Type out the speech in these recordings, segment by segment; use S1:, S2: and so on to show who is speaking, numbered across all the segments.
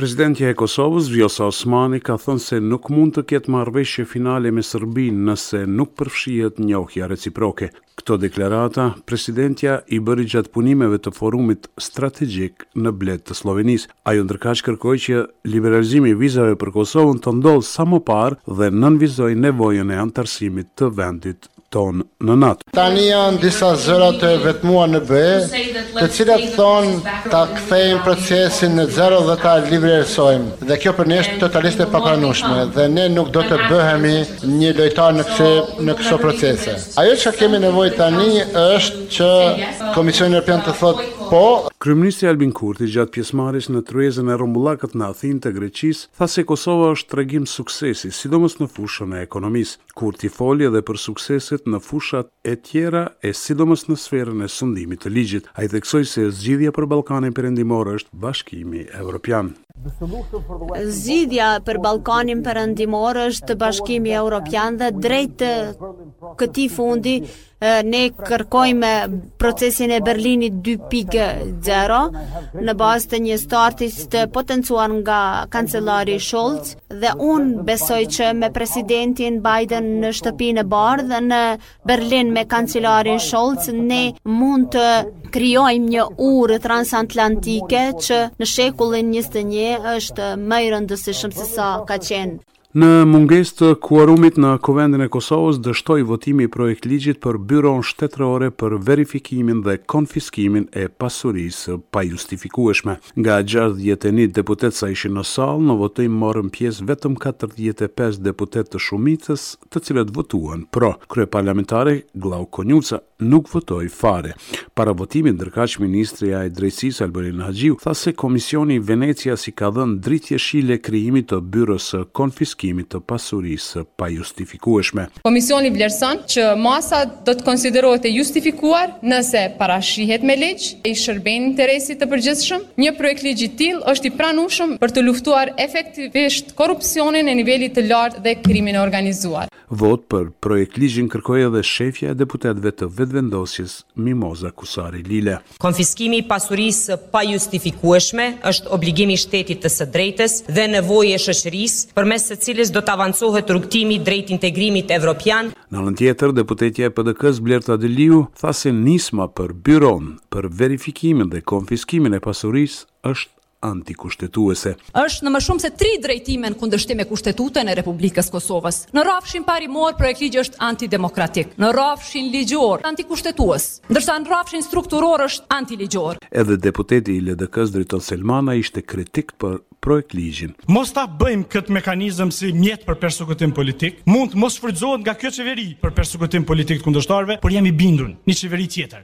S1: Presidentja e Kosovës, Vjosa Osmani, ka thënë se nuk mund të ketë marrëveshje finale me Serbinë nëse nuk përfshihet njohja reciproke. Këto deklarata, presidentja i bëri gjatë punimeve të forumit strategjik në Bled të Sllovenisë. Ajo ndërkaq kërkoi që liberalizimi i vizave për Kosovën të ndodhë sa më parë dhe nënvizoi nevojën e anëtarësimit të vendit tonë në NATO.
S2: Tani janë disa zëra të vetmuar në BE, të cilat thonë ta kthejmë procesin në zero dhe ta livrerësojmë. Dhe kjo për ne është totalisht e papranueshme dhe ne nuk do të bëhemi një lojtar në këso procese. Ajo që kemi nevojë tani është që Komisioni Europian të thotë po.
S1: Kryeministri Albin Kurti gjatë pjesëmarrjes në tryezën e rrumbullakët në Athinë të Greqisë, tha se Kosova është tregim suksesi, sidomos në fushën e ekonomisë. Kurti foli edhe për sukseset në fushat e tjera e sidomos në sferën e sundimit të ligjit. Ai theksoi se zgjidhja për Ballkanin Perëndimor është Bashkimi Evropian.
S3: Zgjidhja për Ballkanin Perëndimor është Bashkimi Evropian dhe drejt këtij fundi Ne kërkojmë procesin e Berlinit 2.0 në bazë të një starti të potencuar nga kancelari Scholz dhe unë besoj që me presidentin Biden në shtëpinë e bardhë dhe në Berlin me kancelarin Scholz ne mund të krijojmë një urë transatlantike që në shekullin 21 është më i rëndësishëm sesa ka qenë
S1: Në mungesë të kuorumit në Kuvendin e Kosovës dështoi votimi i projektligjit për Byronë Shtetërore për Verifikimin dhe Konfiskimin e Pasurisë së Pajustifikueshme. Nga gjashtëdhjetë e një deputetë sa ishin në sallë, në votim morën pjesë vetëm katërdhjetë e pesë deputetë të shumicës, të cilët votuan pro, kryeparlamentari Glauk Konjuca. nuk votoi fare. Para votimit, ndërkaq, ministrja e Drejtësisë, Albulena Haxhiu, tha se Komisioni i Venecias i ka dhënë dritë jeshile krijimit të Byrosë së Konfiskimit të Pasurisë së Pajustifikueshme.
S4: Komisioni vlerëson që masa do të konsiderohet e justifikuar nëse parashihet me ligj dhe i shërben interesit të përgjithshëm. Një projektligj i tillë është i pranueshëm për të luftuar efektivisht korrupsionin e nivelit të lartë dhe krimin e organizuar.
S1: Votë për projektligjin kërkoi edhe shefja e deputetëve të Vetëvendosjes, Mimoza Kusari Lila.
S5: Konfiskimi i pasurisë së pajustifikueshme është obligim i shtetit të së drejtës dhe nevojë e shoqërisë, përmes së cilës do të avancohet rrugëtimi drejt integrimit evropian,
S1: Në anën tjetër, deputetja e PDK-së Blerta Deliu tha se nisma për Byronë për verifikimin dhe konfiskimin e pasurisë është antikushtetuese.
S6: Është në më shumë se tri drejtime në kundërshtim me Kushtetutën e Republikës së Kosovës. Në rrafshin parimor projektligji është antidemokratik, në rrafshin ligjor antikushtetues, ndërsa në rrafshin strukturor është antiligjor.
S1: Edhe deputeti i LDK-së Driton Selmana ishte kritik për projektligjin.
S7: Mos ta bëjmë këtë mekanizëm si mjet për persekutim politik, mund të mos shfrytëzohet nga kjo qeveri për persekutim politik të kundërshtarëve, por jam i bindur, një qeveri tjetër.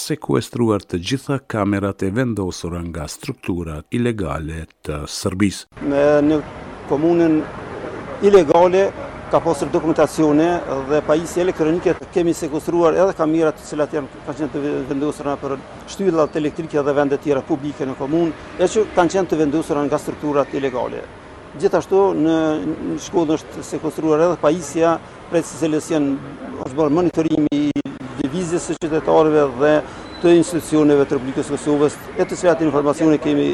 S1: sekuestruar të gjitha kamerat e vendosura nga strukturat ilegale të Serbisë.
S8: Në komunën ilegale ka pasur dokumentacione dhe pajisje elektronike, kemi sekuestruar edhe kamerat të cilat janë kanë qenë të vendosura për shtyllat elektrike dhe vende tjera publike në komunë, e që kanë qenë të vendosura nga strukturat ilegale. Gjithashtu në shkollë është sekuestruar edhe pajisja Prej së cilës janë është bërë monitorimi i lëvizjes së qytetarëve dhe të institucioneve të Republikës së Kosovës, e të cilat informacione kemi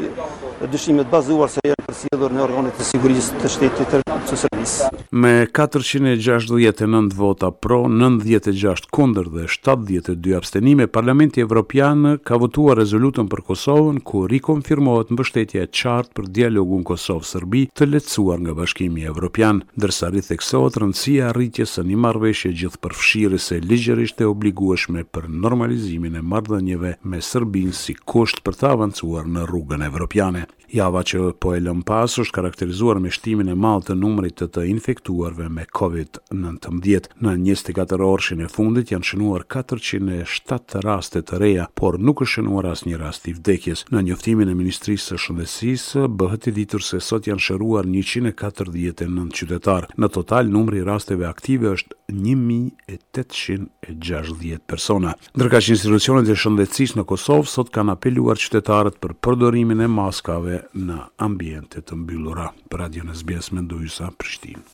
S8: dyshime të bazuar se janë përcjellur në organet e sigurisë të shtetit të Serbisë.
S1: Me 469 vota pro, 96 kundër dhe 72 abstenime, Parlamenti Evropian ka votuar rezolutën për Kosovën, ku rikonfirmohet mbështetja e qartë për dialogun Kosovë-Serbi, të lehtësuar nga Bashkimi evropian, ndërsa ritheksohet rëndësia e arritjes së një marrëveshje gjithëpërfshirëse ligjërisht e obligueshme për normalizimin e marrëdhënieve me Serbinë si kusht për të avancuar në rrugën evropiane. Java që po e lëmë pas është karakterizuar me shtimin e madh të numrit të të infektuarve me Covid nëntëmbëdhjetë. Në njëzet e katër orëshin e fundit janë shënuar katërqind e shtatë raste të reja, por nuk është shënuar asnjë rast i vdekjes. Në njoftimin e Ministrisë së Shëndetësisë, bëhet i ditur se sot janë shëruar njëqind e katërdhjetë e nëntë qytetarë. Në total, numri i rasteve aktive është një mijë e tetëqind e gjashtëdhjetë persona. Ndërkaq, institucionet e shëndetësisë në Kosovë sot kanë apeluar qytetarët për përdorimin e maskave në ambiente të mbyllura. Për Radion SBS, Mendo Ysa, Prishtinë.